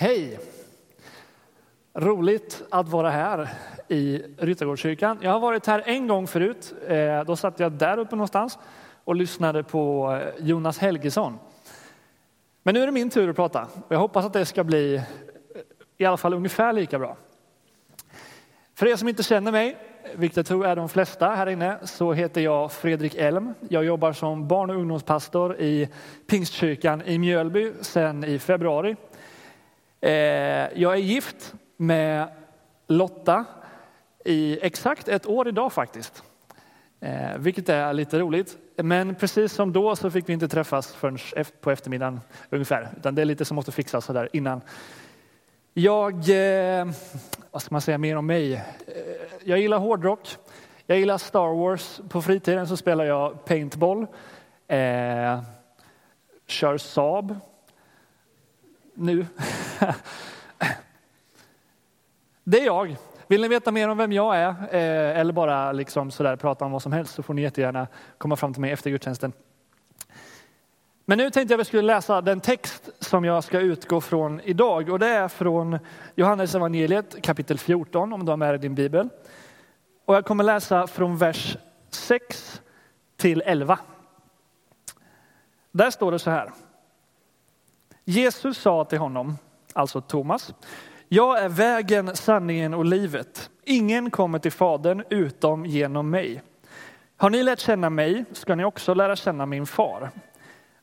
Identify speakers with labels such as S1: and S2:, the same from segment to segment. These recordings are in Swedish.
S1: Hej! Roligt att vara här i Ryttargårdskyrkan. Jag har varit här en gång förut. Eh, då satt jag där uppe någonstans och lyssnade på eh, Jonas Helgesson. Men nu är det min tur att prata och jag hoppas att det ska bli eh, i alla fall ungefär lika bra. För er som inte känner mig, vilket jag tror är de flesta här inne, så heter jag Fredrik Elm. Jag jobbar som barn och ungdomspastor i Pingstkyrkan i Mjölby sedan i februari. Eh, jag är gift med Lotta i exakt ett år idag faktiskt. Eh, vilket är lite roligt. Men precis som då så fick vi inte träffas förrän på eftermiddagen ungefär. Utan det är lite som måste fixas sådär innan. Jag, eh, vad ska man säga mer om mig? Eh, jag gillar hårdrock. Jag gillar Star Wars. På fritiden så spelar jag paintball. Eh, kör Saab. Nu. Det är jag. Vill ni veta mer om vem jag är eh, eller bara liksom sådär prata om vad som helst så får ni jättegärna komma fram till mig efter gudstjänsten. Men nu tänkte jag att vi skulle läsa den text som jag ska utgå från idag och det är från Johannes evangeliet kapitel 14 om du har med dig din bibel. Och jag kommer läsa från vers 6 till 11. Där står det så här. Jesus sa till honom, alltså Thomas, jag är vägen, sanningen och livet. Ingen kommer till Fadern utom genom mig. Har ni lärt känna mig ska ni också lära känna min far.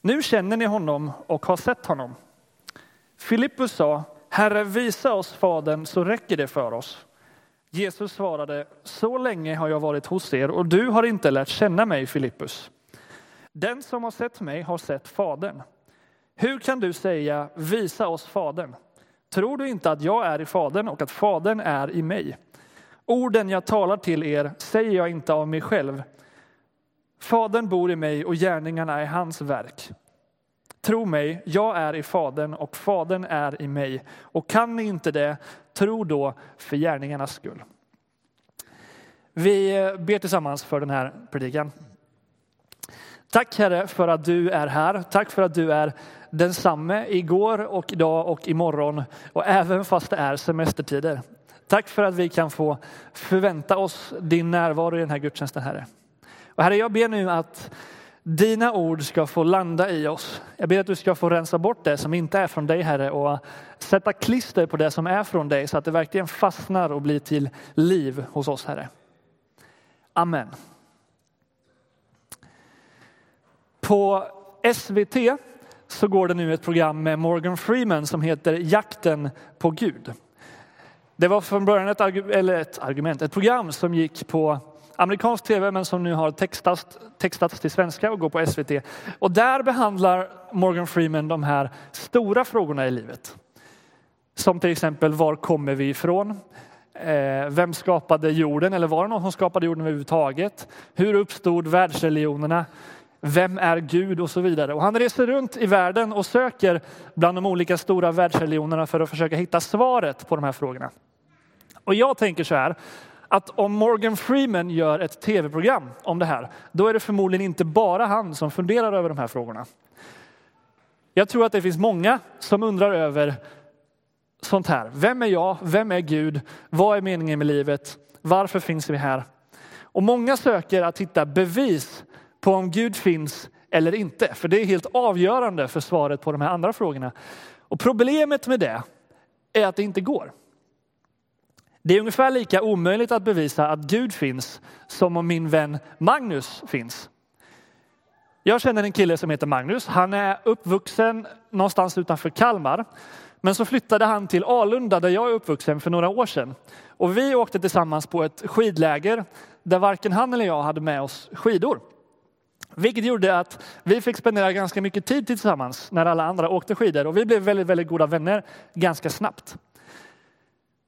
S1: Nu känner ni honom och har sett honom. Filippus sa, Herre visa oss Fadern så räcker det för oss. Jesus svarade, så länge har jag varit hos er och du har inte lärt känna mig Filippus. Den som har sett mig har sett Fadern. Hur kan du säga, visa oss Fadern? Tror du inte att jag är i Fadern och att Fadern är i mig? Orden jag talar till er säger jag inte av mig själv. Fadern bor i mig och gärningarna är hans verk. Tro mig, jag är i Fadern och Fadern är i mig. Och kan ni inte det, tro då för gärningarnas skull. Vi ber tillsammans för den här predikan. Tack Herre för att du är här. Tack för att du är densamme igår och idag och imorgon och även fast det är semestertider. Tack för att vi kan få förvänta oss din närvaro i den här gudstjänsten Herre. Och Herre, jag ber nu att dina ord ska få landa i oss. Jag ber att du ska få rensa bort det som inte är från dig Herre och sätta klister på det som är från dig så att det verkligen fastnar och blir till liv hos oss Herre. Amen. På SVT så går det nu ett program med Morgan Freeman som heter Jakten på Gud. Det var från början ett, eller ett argument, ett program som gick på amerikansk tv men som nu har textats, textats till svenska och går på SVT. Och där behandlar Morgan Freeman de här stora frågorna i livet. Som till exempel var kommer vi ifrån? Eh, vem skapade jorden? Eller var det någon som skapade jorden överhuvudtaget? Hur uppstod världsreligionerna? Vem är Gud och så vidare. Och han reser runt i världen och söker bland de olika stora världsreligionerna för att försöka hitta svaret på de här frågorna. Och jag tänker så här, att om Morgan Freeman gör ett tv-program om det här, då är det förmodligen inte bara han som funderar över de här frågorna. Jag tror att det finns många som undrar över sånt här. Vem är jag? Vem är Gud? Vad är meningen med livet? Varför finns vi här? Och många söker att hitta bevis på om Gud finns eller inte. För det är helt avgörande för svaret på de här andra frågorna. Och problemet med det är att det inte går. Det är ungefär lika omöjligt att bevisa att Gud finns som om min vän Magnus finns. Jag känner en kille som heter Magnus. Han är uppvuxen någonstans utanför Kalmar. Men så flyttade han till Alunda där jag är uppvuxen för några år sedan. Och vi åkte tillsammans på ett skidläger där varken han eller jag hade med oss skidor. Vilket gjorde att vi fick spendera ganska mycket tid tillsammans när alla andra åkte skidor och vi blev väldigt, väldigt goda vänner ganska snabbt.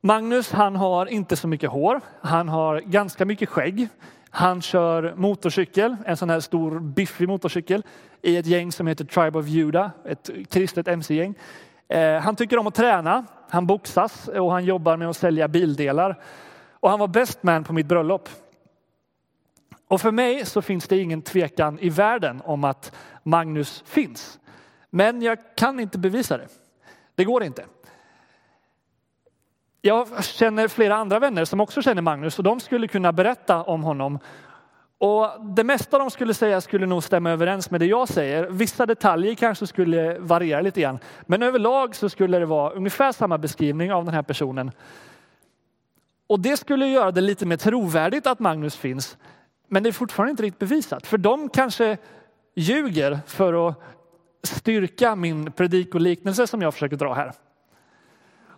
S1: Magnus, han har inte så mycket hår. Han har ganska mycket skägg. Han kör motorcykel, en sån här stor biffig motorcykel i ett gäng som heter Tribe of Judah, ett kristet mc-gäng. Eh, han tycker om att träna, han boxas och han jobbar med att sälja bildelar. Och han var best man på mitt bröllop. Och för mig så finns det ingen tvekan i världen om att Magnus finns. Men jag kan inte bevisa det. Det går inte. Jag känner flera andra vänner som också känner Magnus och de skulle kunna berätta om honom. Och det mesta de skulle säga skulle nog stämma överens med det jag säger. Vissa detaljer kanske skulle variera lite grann. Men överlag så skulle det vara ungefär samma beskrivning av den här personen. Och det skulle göra det lite mer trovärdigt att Magnus finns. Men det är fortfarande inte riktigt bevisat. För de kanske ljuger för att styrka min predikoliknelse som jag försöker dra här.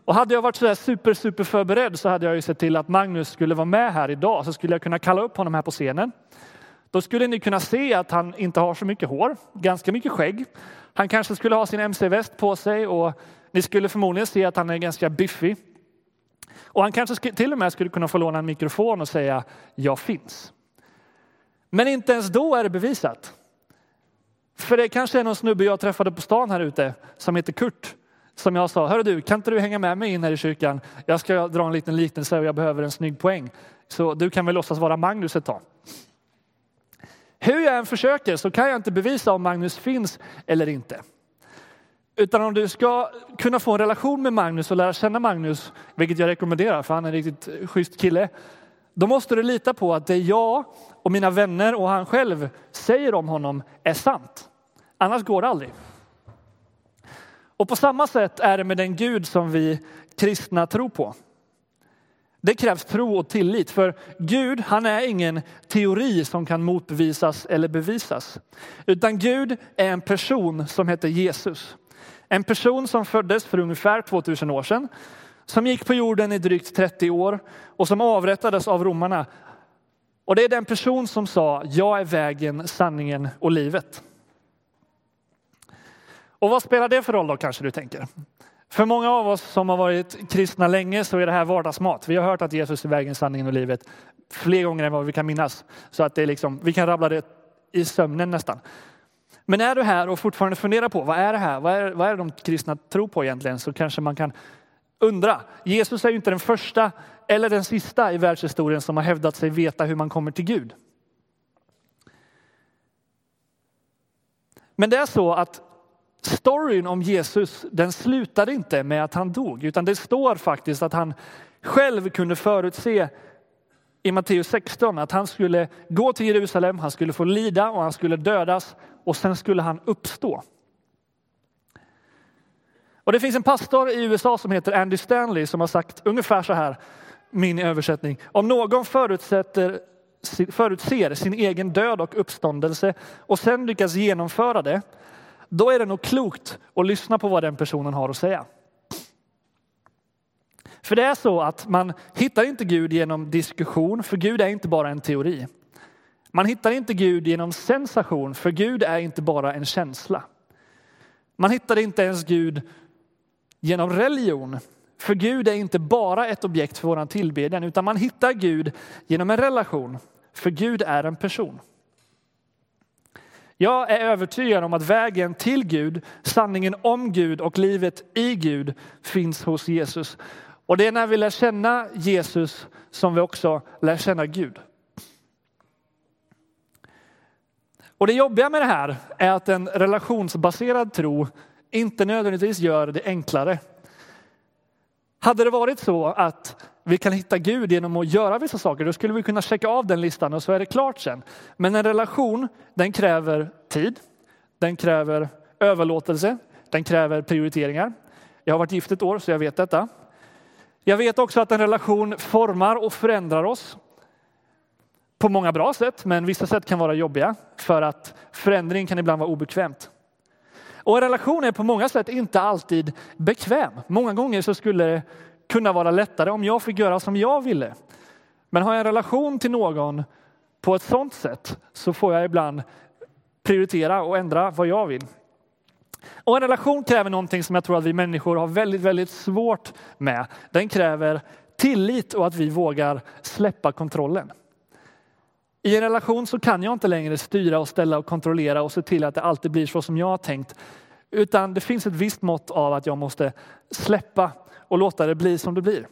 S1: Och hade jag varit så super, super förberedd så hade jag ju sett till att Magnus skulle vara med här idag. Så skulle jag kunna kalla upp honom här på scenen. Då skulle ni kunna se att han inte har så mycket hår, ganska mycket skägg. Han kanske skulle ha sin mc-väst på sig och ni skulle förmodligen se att han är ganska biffig. Och han kanske till och med skulle kunna få låna en mikrofon och säga jag finns. Men inte ens då är det bevisat. För det kanske är någon snubbe jag träffade på stan här ute som heter Kurt. Som jag sa, hörru du, kan inte du hänga med mig in här i kyrkan? Jag ska dra en liten liknelse och jag behöver en snygg poäng. Så du kan väl låtsas vara Magnus ett tag. Hur jag än försöker så kan jag inte bevisa om Magnus finns eller inte. Utan om du ska kunna få en relation med Magnus och lära känna Magnus, vilket jag rekommenderar för han är en riktigt schysst kille. Då måste du lita på att det jag och mina vänner och han själv säger om honom är sant. Annars går det aldrig. Och på samma sätt är det med den Gud som vi kristna tror på. Det krävs tro och tillit, för Gud han är ingen teori som kan motbevisas eller bevisas. Utan Gud är en person som heter Jesus. En person som föddes för ungefär 2000 år sedan, som gick på jorden i drygt 30 år och som avrättades av romarna. Och det är den person som sa, jag är vägen, sanningen och livet. Och vad spelar det för roll då kanske du tänker? För många av oss som har varit kristna länge så är det här vardagsmat. Vi har hört att Jesus är vägen, sanningen och livet fler gånger än vad vi kan minnas. Så att det är liksom, vi kan rabbla det i sömnen nästan. Men är du här och fortfarande funderar på vad är det här? Vad är, vad är det de kristna tror på egentligen? Så kanske man kan undra. Jesus är ju inte den första eller den sista i världshistorien som har hävdat sig veta hur man kommer till Gud. Men det är så att storyn om Jesus, den slutade inte med att han dog, utan det står faktiskt att han själv kunde förutse i Matteus 16 att han skulle gå till Jerusalem, han skulle få lida och han skulle dödas och sen skulle han uppstå. Och det finns en pastor i USA som heter Andy Stanley som har sagt ungefär så här, min översättning. Om någon förutsätter, förutser sin egen död och uppståndelse och sen lyckas genomföra det, då är det nog klokt att lyssna på vad den personen har att säga. För det är så att man hittar inte Gud genom diskussion, för Gud är inte bara en teori. Man hittar inte Gud genom sensation, för Gud är inte bara en känsla. Man hittar inte ens Gud genom religion, för Gud är inte bara ett objekt för våran tillbedjan, utan man hittar Gud genom en relation, för Gud är en person. Jag är övertygad om att vägen till Gud, sanningen om Gud och livet i Gud finns hos Jesus. Och det är när vi lär känna Jesus som vi också lär känna Gud. Och det jobbiga med det här är att en relationsbaserad tro inte nödvändigtvis gör det enklare. Hade det varit så att vi kan hitta Gud genom att göra vissa saker, då skulle vi kunna checka av den listan och så är det klart sen. Men en relation, den kräver tid, den kräver överlåtelse, den kräver prioriteringar. Jag har varit gift ett år så jag vet detta. Jag vet också att en relation formar och förändrar oss på många bra sätt, men vissa sätt kan vara jobbiga för att förändring kan ibland vara obekvämt. Och en relation är på många sätt inte alltid bekväm. Många gånger så skulle det kunna vara lättare om jag fick göra som jag ville. Men har jag en relation till någon på ett sådant sätt så får jag ibland prioritera och ändra vad jag vill. Och en relation kräver någonting som jag tror att vi människor har väldigt, väldigt svårt med. Den kräver tillit och att vi vågar släppa kontrollen. I en relation så kan jag inte längre styra och ställa och kontrollera och se till att det alltid blir så som jag har tänkt. Utan det finns ett visst mått av att jag måste släppa och låta det bli som det blir.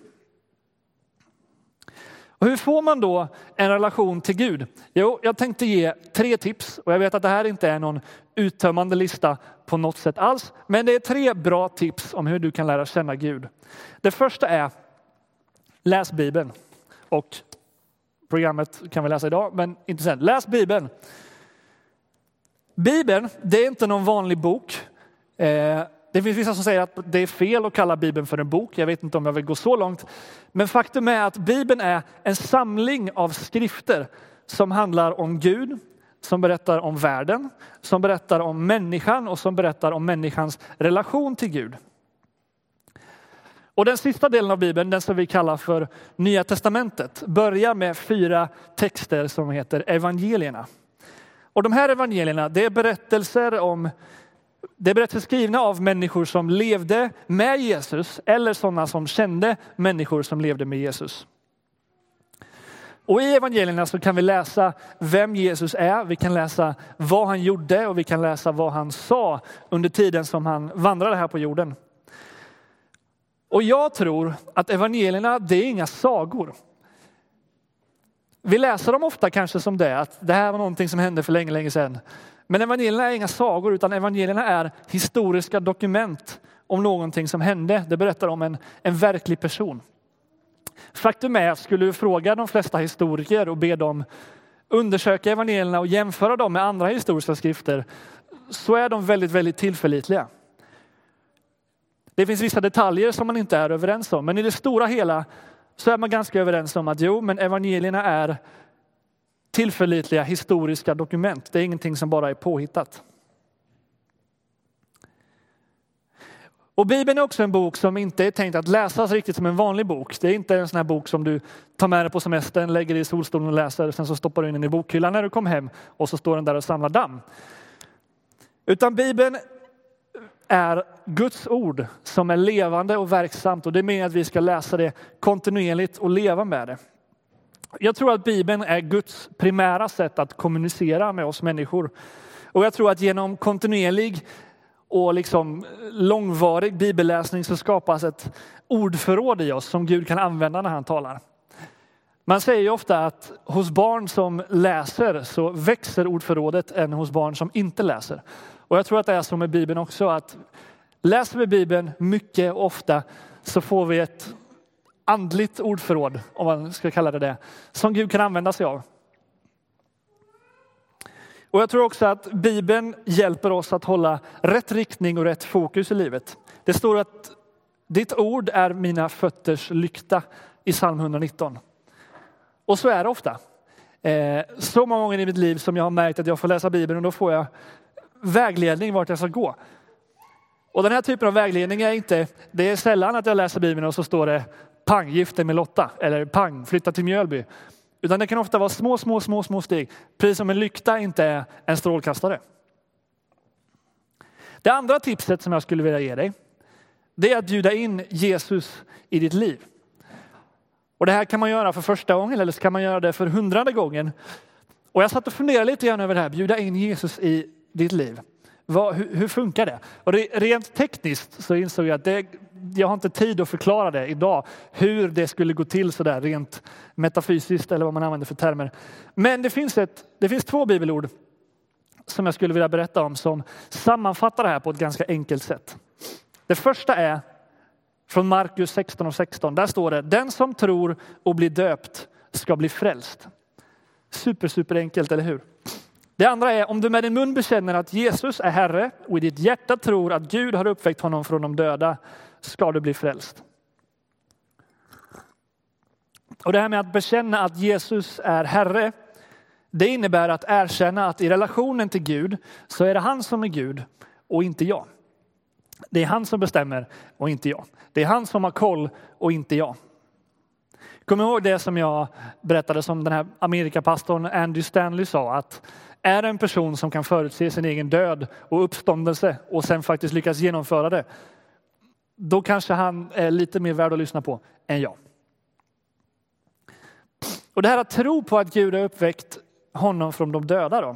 S1: Och hur får man då en relation till Gud? Jo, jag tänkte ge tre tips och jag vet att det här inte är någon uttömmande lista på något sätt alls. Men det är tre bra tips om hur du kan lära känna Gud. Det första är Läs Bibeln. Och programmet kan vi läsa idag, men inte sen. Läs Bibeln. Bibeln, det är inte någon vanlig bok. Eh, det finns vissa som säger att det är fel att kalla Bibeln för en bok. Jag vet inte om jag vill gå så långt. Men faktum är att Bibeln är en samling av skrifter som handlar om Gud, som berättar om världen, som berättar om människan och som berättar om människans relation till Gud. Och den sista delen av Bibeln, den som vi kallar för Nya Testamentet, börjar med fyra texter som heter evangelierna. Och de här evangelierna, det är berättelser om det är berättelser skrivna av människor som levde med Jesus eller sådana som kände människor som levde med Jesus. Och i evangelierna så kan vi läsa vem Jesus är, vi kan läsa vad han gjorde och vi kan läsa vad han sa under tiden som han vandrade här på jorden. Och jag tror att evangelierna, det är inga sagor. Vi läser dem ofta kanske som det, att det här var någonting som hände för länge, länge sedan. Men evangelierna är inga sagor utan evangelierna är historiska dokument om någonting som hände. Det berättar om en, en verklig person. Faktum är att skulle du fråga de flesta historiker och be dem undersöka evangelierna och jämföra dem med andra historiska skrifter så är de väldigt, väldigt tillförlitliga. Det finns vissa detaljer som man inte är överens om, men i det stora hela så är man ganska överens om att jo, men evangelierna är tillförlitliga historiska dokument. Det är ingenting som bara är påhittat. Och Bibeln är också en bok som inte är tänkt att läsas riktigt som en vanlig bok. Det är inte en sån här bok som du tar med dig på semestern, lägger i solstolen och läser, sen så stoppar du in den i bokhyllan när du kommer hem och så står den där och samlar damm. Utan Bibeln är Guds ord som är levande och verksamt och det är meningen att vi ska läsa det kontinuerligt och leva med det. Jag tror att Bibeln är Guds primära sätt att kommunicera med oss människor. Och jag tror att genom kontinuerlig och liksom långvarig bibelläsning så skapas ett ordförråd i oss som Gud kan använda när han talar. Man säger ju ofta att hos barn som läser så växer ordförrådet än hos barn som inte läser. Och jag tror att det är så med Bibeln också att läser vi Bibeln mycket och ofta så får vi ett andligt ordförråd, om man ska kalla det det, som Gud kan använda sig av. Och jag tror också att Bibeln hjälper oss att hålla rätt riktning och rätt fokus i livet. Det står att ditt ord är mina fötters lykta i psalm 119. Och så är det ofta. Eh, så många gånger i mitt liv som jag har märkt att jag får läsa Bibeln och då får jag vägledning vart jag ska gå. Och den här typen av vägledning är inte, det är sällan att jag läser Bibeln och så står det pang, gift dig med Lotta eller pang, flytta till Mjölby. Utan det kan ofta vara små, små, små, små steg. Precis som en lykta inte är en strålkastare. Det andra tipset som jag skulle vilja ge dig, det är att bjuda in Jesus i ditt liv. Och det här kan man göra för första gången eller så kan man göra det för hundrade gången. Och jag satt och funderade lite grann över det här, bjuda in Jesus i ditt liv. Vad, hur, hur, funkar det? Och det, rent tekniskt så insåg jag att det, jag har inte tid att förklara det idag, hur det skulle gå till så där rent metafysiskt eller vad man använder för termer. Men det finns, ett, det finns två bibelord som jag skulle vilja berätta om som sammanfattar det här på ett ganska enkelt sätt. Det första är från Markus 16 och 16. Där står det, den som tror och blir döpt ska bli frälst. Super, super enkelt, eller hur? Det andra är om du med din mun bekänner att Jesus är Herre och i ditt hjärta tror att Gud har uppväckt honom från de döda ska du bli frälst. Och det här med att bekänna att Jesus är Herre, det innebär att erkänna att i relationen till Gud så är det han som är Gud och inte jag. Det är han som bestämmer och inte jag. Det är han som har koll och inte jag. Kom ihåg det som jag berättade som den här Amerikapastorn Andy Stanley sa att är det en person som kan förutse sin egen död och uppståndelse och sen faktiskt lyckas genomföra det, då kanske han är lite mer värd att lyssna på än jag. Och det här att tro på att Gud har uppväckt honom från de döda då.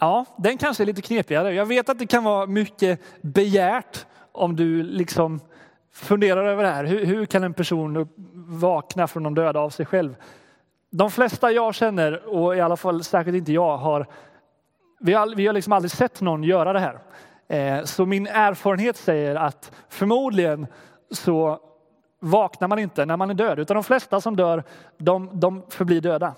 S1: Ja, den kanske är lite knepigare. Jag vet att det kan vara mycket begärt om du liksom funderar över det här. Hur, hur kan en person vakna från de döda av sig själv? De flesta jag känner, och i alla fall särskilt inte jag, har, vi har, vi har liksom aldrig sett någon göra det här. Eh, så min erfarenhet säger att förmodligen så vaknar man inte när man är död, utan de flesta som dör, de, de förblir döda.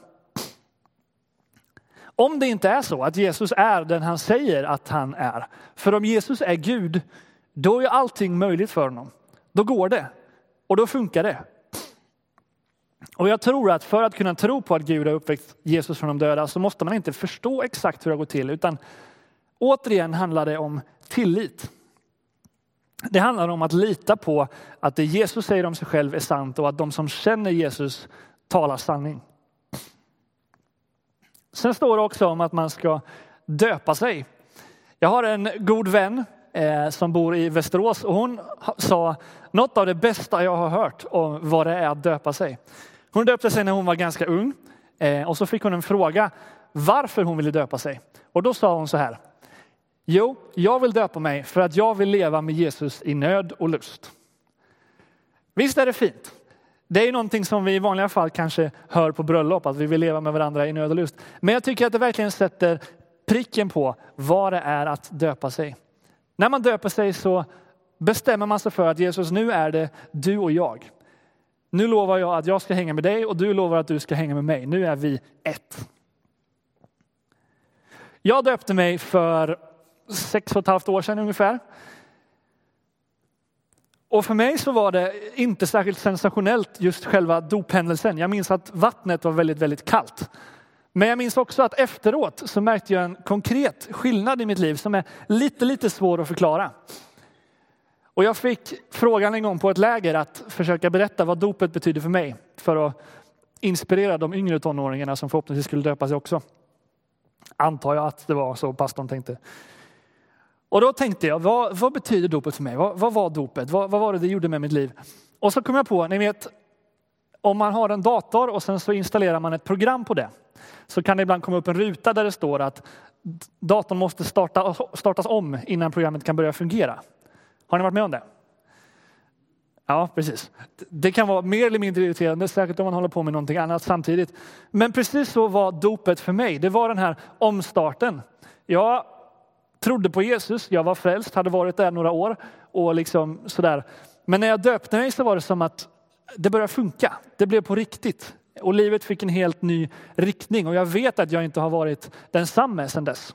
S1: Om det inte är så att Jesus är den han säger att han är. För om Jesus är Gud, då är allting möjligt för honom. Då går det och då funkar det. Och jag tror att för att kunna tro på att Gud har uppväckt Jesus från de döda så måste man inte förstå exakt hur det går till, utan återigen handlar det om tillit. Det handlar om att lita på att det Jesus säger om sig själv är sant och att de som känner Jesus talar sanning. Sen står det också om att man ska döpa sig. Jag har en god vän Eh, som bor i Västerås och hon sa något av det bästa jag har hört om vad det är att döpa sig. Hon döpte sig när hon var ganska ung eh, och så fick hon en fråga varför hon ville döpa sig. Och då sa hon så här. Jo, jag vill döpa mig för att jag vill leva med Jesus i nöd och lust. Visst är det fint? Det är någonting som vi i vanliga fall kanske hör på bröllop, att vi vill leva med varandra i nöd och lust. Men jag tycker att det verkligen sätter pricken på vad det är att döpa sig. När man döper sig så bestämmer man sig för att Jesus, nu är det du och jag. Nu lovar jag att jag ska hänga med dig och du lovar att du ska hänga med mig. Nu är vi ett. Jag döpte mig för sex och ett halvt år sedan ungefär. Och för mig så var det inte särskilt sensationellt just själva dophändelsen. Jag minns att vattnet var väldigt, väldigt kallt. Men jag minns också att efteråt så märkte jag en konkret skillnad i mitt liv som är lite, lite svår att förklara. Och jag fick frågan en gång på ett läger att försöka berätta vad dopet betyder för mig. För att inspirera de yngre tonåringarna som förhoppningsvis skulle döpa sig också. Antar jag att det var så pastorn tänkte. Och då tänkte jag, vad, vad betyder dopet för mig? Vad, vad var dopet? Vad, vad, var det det gjorde med mitt liv? Och så kom jag på, ni vet, om man har en dator och sen så installerar man ett program på det, så kan det ibland komma upp en ruta där det står att datorn måste starta, startas om innan programmet kan börja fungera. Har ni varit med om det? Ja, precis. Det kan vara mer eller mindre irriterande, särskilt om man håller på med någonting annat samtidigt. Men precis så var dopet för mig. Det var den här omstarten. Jag trodde på Jesus, jag var frälst, hade varit där några år och liksom sådär. Men när jag döpte mig så var det som att det började funka. Det blev på riktigt och livet fick en helt ny riktning och jag vet att jag inte har varit densamme sedan dess.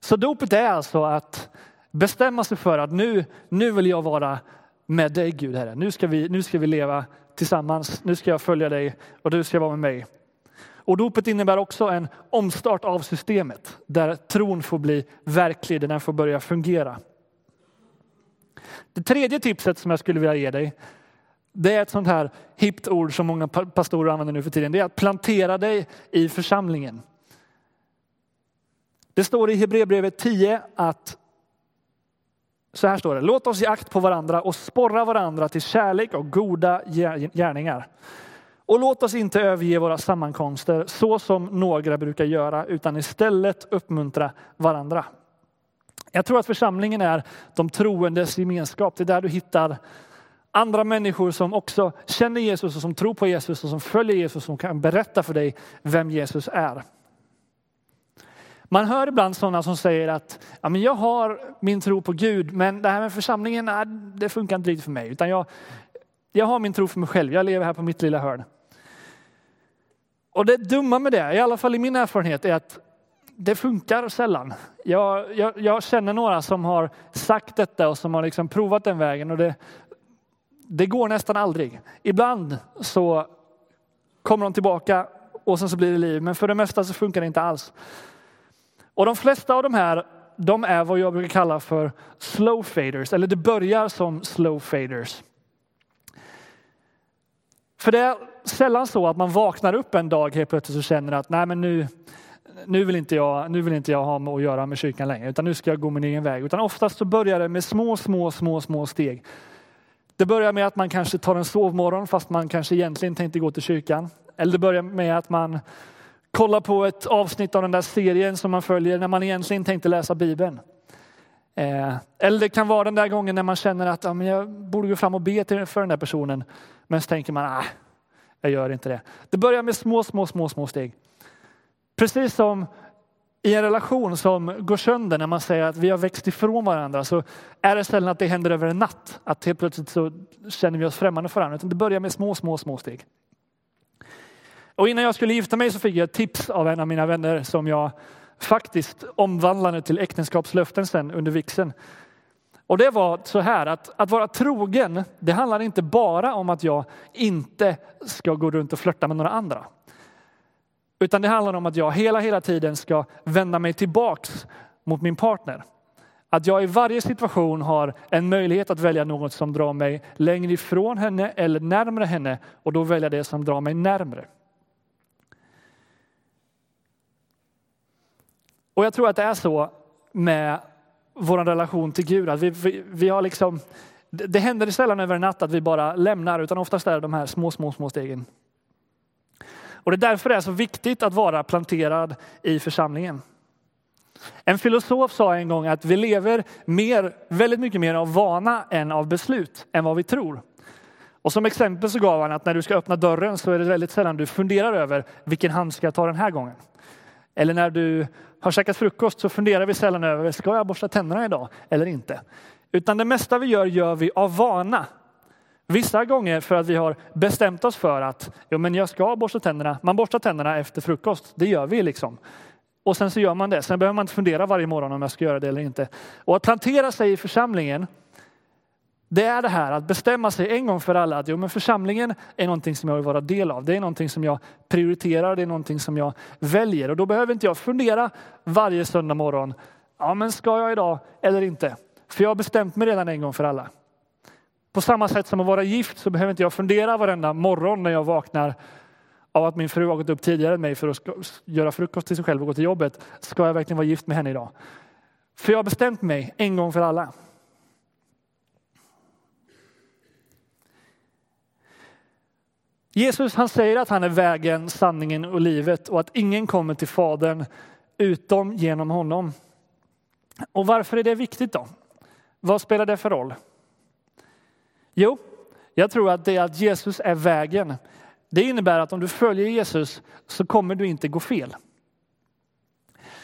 S1: Så dopet är alltså att bestämma sig för att nu, nu vill jag vara med dig Gud Herre. Nu ska, vi, nu ska vi leva tillsammans. Nu ska jag följa dig och du ska vara med mig. Och dopet innebär också en omstart av systemet där tron får bli verklig, den får börja fungera. Det tredje tipset som jag skulle vilja ge dig, det är ett sånt här hippt ord som många pastorer använder nu för tiden. Det är att plantera dig i församlingen. Det står i Hebreerbrevet 10 att så här står det, låt oss ge akt på varandra och sporra varandra till kärlek och goda gärningar. Och låt oss inte överge våra sammankomster så som några brukar göra, utan istället uppmuntra varandra. Jag tror att församlingen är de troendes gemenskap. Det är där du hittar andra människor som också känner Jesus och som tror på Jesus och som följer Jesus och som kan berätta för dig vem Jesus är. Man hör ibland sådana som säger att ja, men jag har min tro på Gud, men det här med församlingen, nej, det funkar inte riktigt för mig. Utan jag, jag har min tro för mig själv, jag lever här på mitt lilla hörn. Och det dumma med det, i alla fall i min erfarenhet, är att det funkar sällan. Jag, jag, jag känner några som har sagt detta och som har liksom provat den vägen och det, det går nästan aldrig. Ibland så kommer de tillbaka och sen så blir det liv, men för det mesta så funkar det inte alls. Och de flesta av de här, de är vad jag brukar kalla för slow faders, eller det börjar som slow faders. För det är sällan så att man vaknar upp en dag helt plötsligt och känner att nej men nu, nu, vill inte jag, nu vill inte jag ha med att göra med kyrkan längre, utan nu ska jag gå min egen väg. Utan oftast så börjar det med små, små, små, små steg. Det börjar med att man kanske tar en sovmorgon fast man kanske egentligen tänkte gå till kyrkan. Eller det börjar med att man kollar på ett avsnitt av den där serien som man följer när man egentligen tänkte läsa Bibeln. Eh, eller det kan vara den där gången när man känner att ja, men jag borde gå fram och be för den där personen. Men så tänker man, nej, jag gör inte det. Det börjar med små, små, små, små steg. Precis som i en relation som går sönder när man säger att vi har växt ifrån varandra så är det sällan att det händer över en natt. Att helt plötsligt så känner vi oss främmande för varandra. Utan det börjar med små, små, små steg. Och innan jag skulle gifta mig så fick jag ett tips av en av mina vänner som jag faktiskt omvandlade till äktenskapslöften sen under vixen. Och det var så här att, att vara trogen, det handlar inte bara om att jag inte ska gå runt och flörta med några andra. Utan det handlar om att jag hela, hela tiden ska vända mig tillbaks mot min partner. Att jag i varje situation har en möjlighet att välja något som drar mig längre ifrån henne eller närmre henne och då välja det som drar mig närmre. Och jag tror att det är så med vår relation till Gud. Att vi, vi, vi har liksom, det händer sällan över en natt att vi bara lämnar, utan oftast är det de här små, små, små stegen. Och det är därför det är så viktigt att vara planterad i församlingen. En filosof sa en gång att vi lever mer, väldigt mycket mer av vana än av beslut, än vad vi tror. Och som exempel så gav han att när du ska öppna dörren så är det väldigt sällan du funderar över vilken hand ska jag ta den här gången. Eller när du har käkat frukost så funderar vi sällan över, ska jag borsta tänderna idag eller inte? Utan det mesta vi gör, gör vi av vana. Vissa gånger för att vi har bestämt oss för att jo, men jag ska borsta tänderna. Man borstar tänderna efter frukost, det gör vi liksom. Och sen så gör man det. Sen behöver man inte fundera varje morgon om jag ska göra det eller inte. Och att plantera sig i församlingen, det är det här att bestämma sig en gång för alla att jo, men församlingen är någonting som jag vill vara del av. Det är någonting som jag prioriterar, det är någonting som jag väljer. Och då behöver inte jag fundera varje söndag morgon. Ja, men ska jag idag eller inte? För jag har bestämt mig redan en gång för alla. På samma sätt som att vara gift så behöver inte jag fundera varenda morgon när jag vaknar av att min fru har gått upp tidigare än mig för att göra frukost till sig själv och gå till jobbet. Ska jag verkligen vara gift med henne idag? För jag har bestämt mig en gång för alla. Jesus han säger att han är vägen, sanningen och livet och att ingen kommer till Fadern utom genom honom. Och varför är det viktigt då? Vad spelar det för roll? Jo, jag tror att det är att Jesus är vägen. Det innebär att om du följer Jesus så kommer du inte gå fel.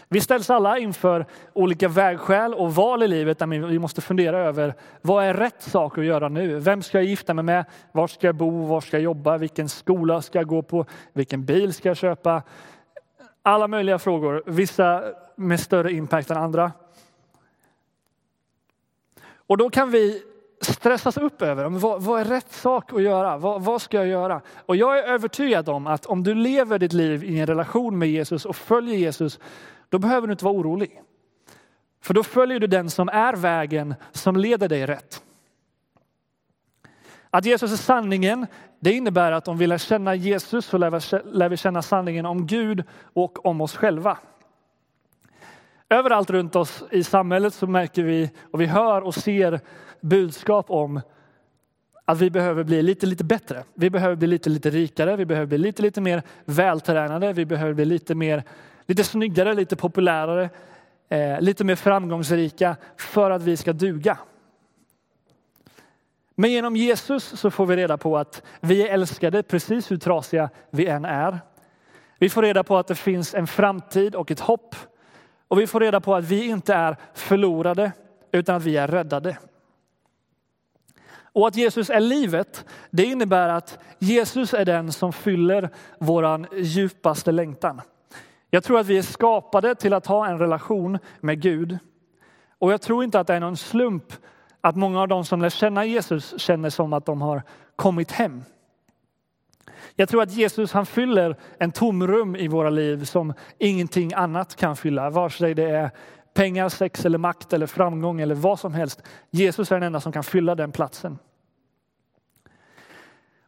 S1: Vi ställs alla inför olika vägskäl och val i livet där vi måste fundera över vad är rätt sak att göra nu? Vem ska jag gifta mig med? Var ska jag bo? Var ska jag jobba? Vilken skola ska jag gå på? Vilken bil ska jag köpa? Alla möjliga frågor, vissa med större impact än andra. Och då kan vi stressas upp över vad, vad är rätt sak att göra? Vad, vad, ska jag göra? Och jag är övertygad om att om du lever ditt liv i en relation med Jesus och följer Jesus då behöver du inte vara orolig. För då följer du den som är vägen som leder dig rätt. Att Jesus är sanningen, det innebär att om vi lär känna Jesus så lär vi känna sanningen om Gud och om oss själva. Överallt runt oss i samhället så märker vi och vi hör och ser budskap om att vi behöver bli lite, lite bättre. Vi behöver bli lite, lite rikare. Vi behöver bli lite, lite mer vältränade. Vi behöver bli lite mer lite snyggare, lite populärare, eh, lite mer framgångsrika för att vi ska duga. Men genom Jesus så får vi reda på att vi är älskade precis hur trasiga vi än är. Vi får reda på att det finns en framtid och ett hopp. Och vi får reda på att vi inte är förlorade utan att vi är räddade. Och att Jesus är livet, det innebär att Jesus är den som fyller våran djupaste längtan. Jag tror att vi är skapade till att ha en relation med Gud. Och jag tror inte att det är någon slump att många av de som lär känna Jesus känner som att de har kommit hem. Jag tror att Jesus han fyller en tomrum i våra liv som ingenting annat kan fylla. Vare sig det är pengar, sex eller makt eller framgång eller vad som helst. Jesus är den enda som kan fylla den platsen.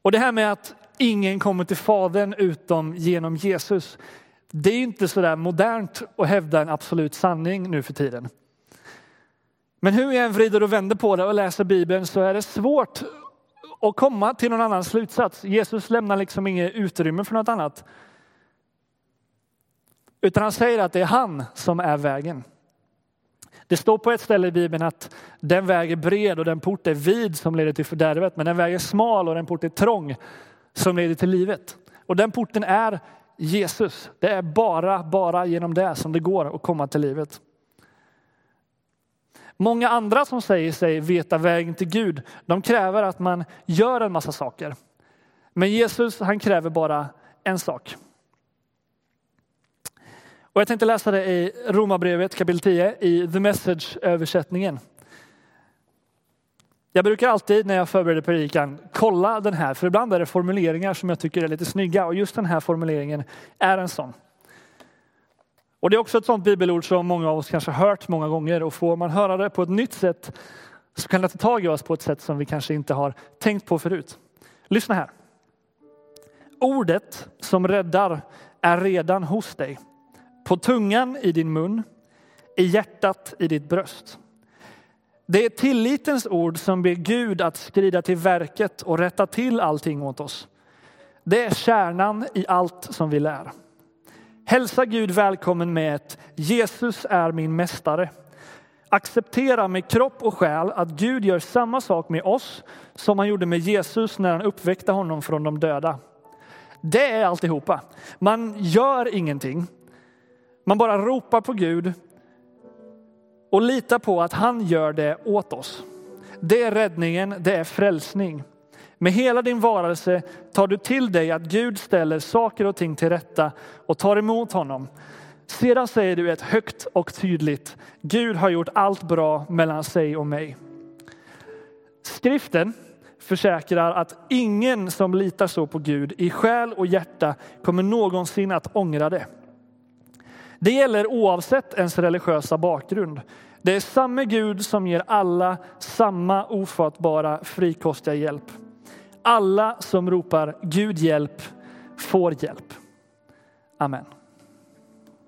S1: Och det här med att ingen kommer till Fadern utom genom Jesus. Det är inte så där modernt att hävda en absolut sanning nu för tiden. Men hur jag än vrider och vänder på det och läser Bibeln så är det svårt och komma till någon annan slutsats. Jesus lämnar liksom inget utrymme för något annat. Utan han säger att det är han som är vägen. Det står på ett ställe i Bibeln att den väg är bred och den port är vid som leder till fördärvet. Men den väg är smal och den port är trång som leder till livet. Och den porten är Jesus. Det är bara, bara genom det som det går att komma till livet. Många andra som säger sig veta vägen till Gud, de kräver att man gör en massa saker. Men Jesus, han kräver bara en sak. Och jag tänkte läsa det i Romarbrevet kapitel 10 i The Message-översättningen. Jag brukar alltid när jag förbereder predikan kolla den här, för ibland är det formuleringar som jag tycker är lite snygga och just den här formuleringen är en sån. Och det är också ett sånt bibelord som många av oss kanske hört många gånger och får man höra det på ett nytt sätt så kan det ta tag i oss på ett sätt som vi kanske inte har tänkt på förut. Lyssna här. Ordet som räddar är redan hos dig, på tungan i din mun, i hjärtat i ditt bröst. Det är tillitens ord som ber Gud att skrida till verket och rätta till allting åt oss. Det är kärnan i allt som vi lär. Hälsa Gud välkommen med ett Jesus är min mästare. Acceptera med kropp och själ att Gud gör samma sak med oss som han gjorde med Jesus när han uppväckte honom från de döda. Det är alltihopa. Man gör ingenting. Man bara ropar på Gud och litar på att han gör det åt oss. Det är räddningen, det är frälsning. Med hela din varelse tar du till dig att Gud ställer saker och ting till rätta och tar emot honom. Sedan säger du ett högt och tydligt, Gud har gjort allt bra mellan sig och mig. Skriften försäkrar att ingen som litar så på Gud i själ och hjärta kommer någonsin att ångra det. Det gäller oavsett ens religiösa bakgrund. Det är samma Gud som ger alla samma ofattbara frikostiga hjälp. Alla som ropar Gud hjälp får hjälp. Amen.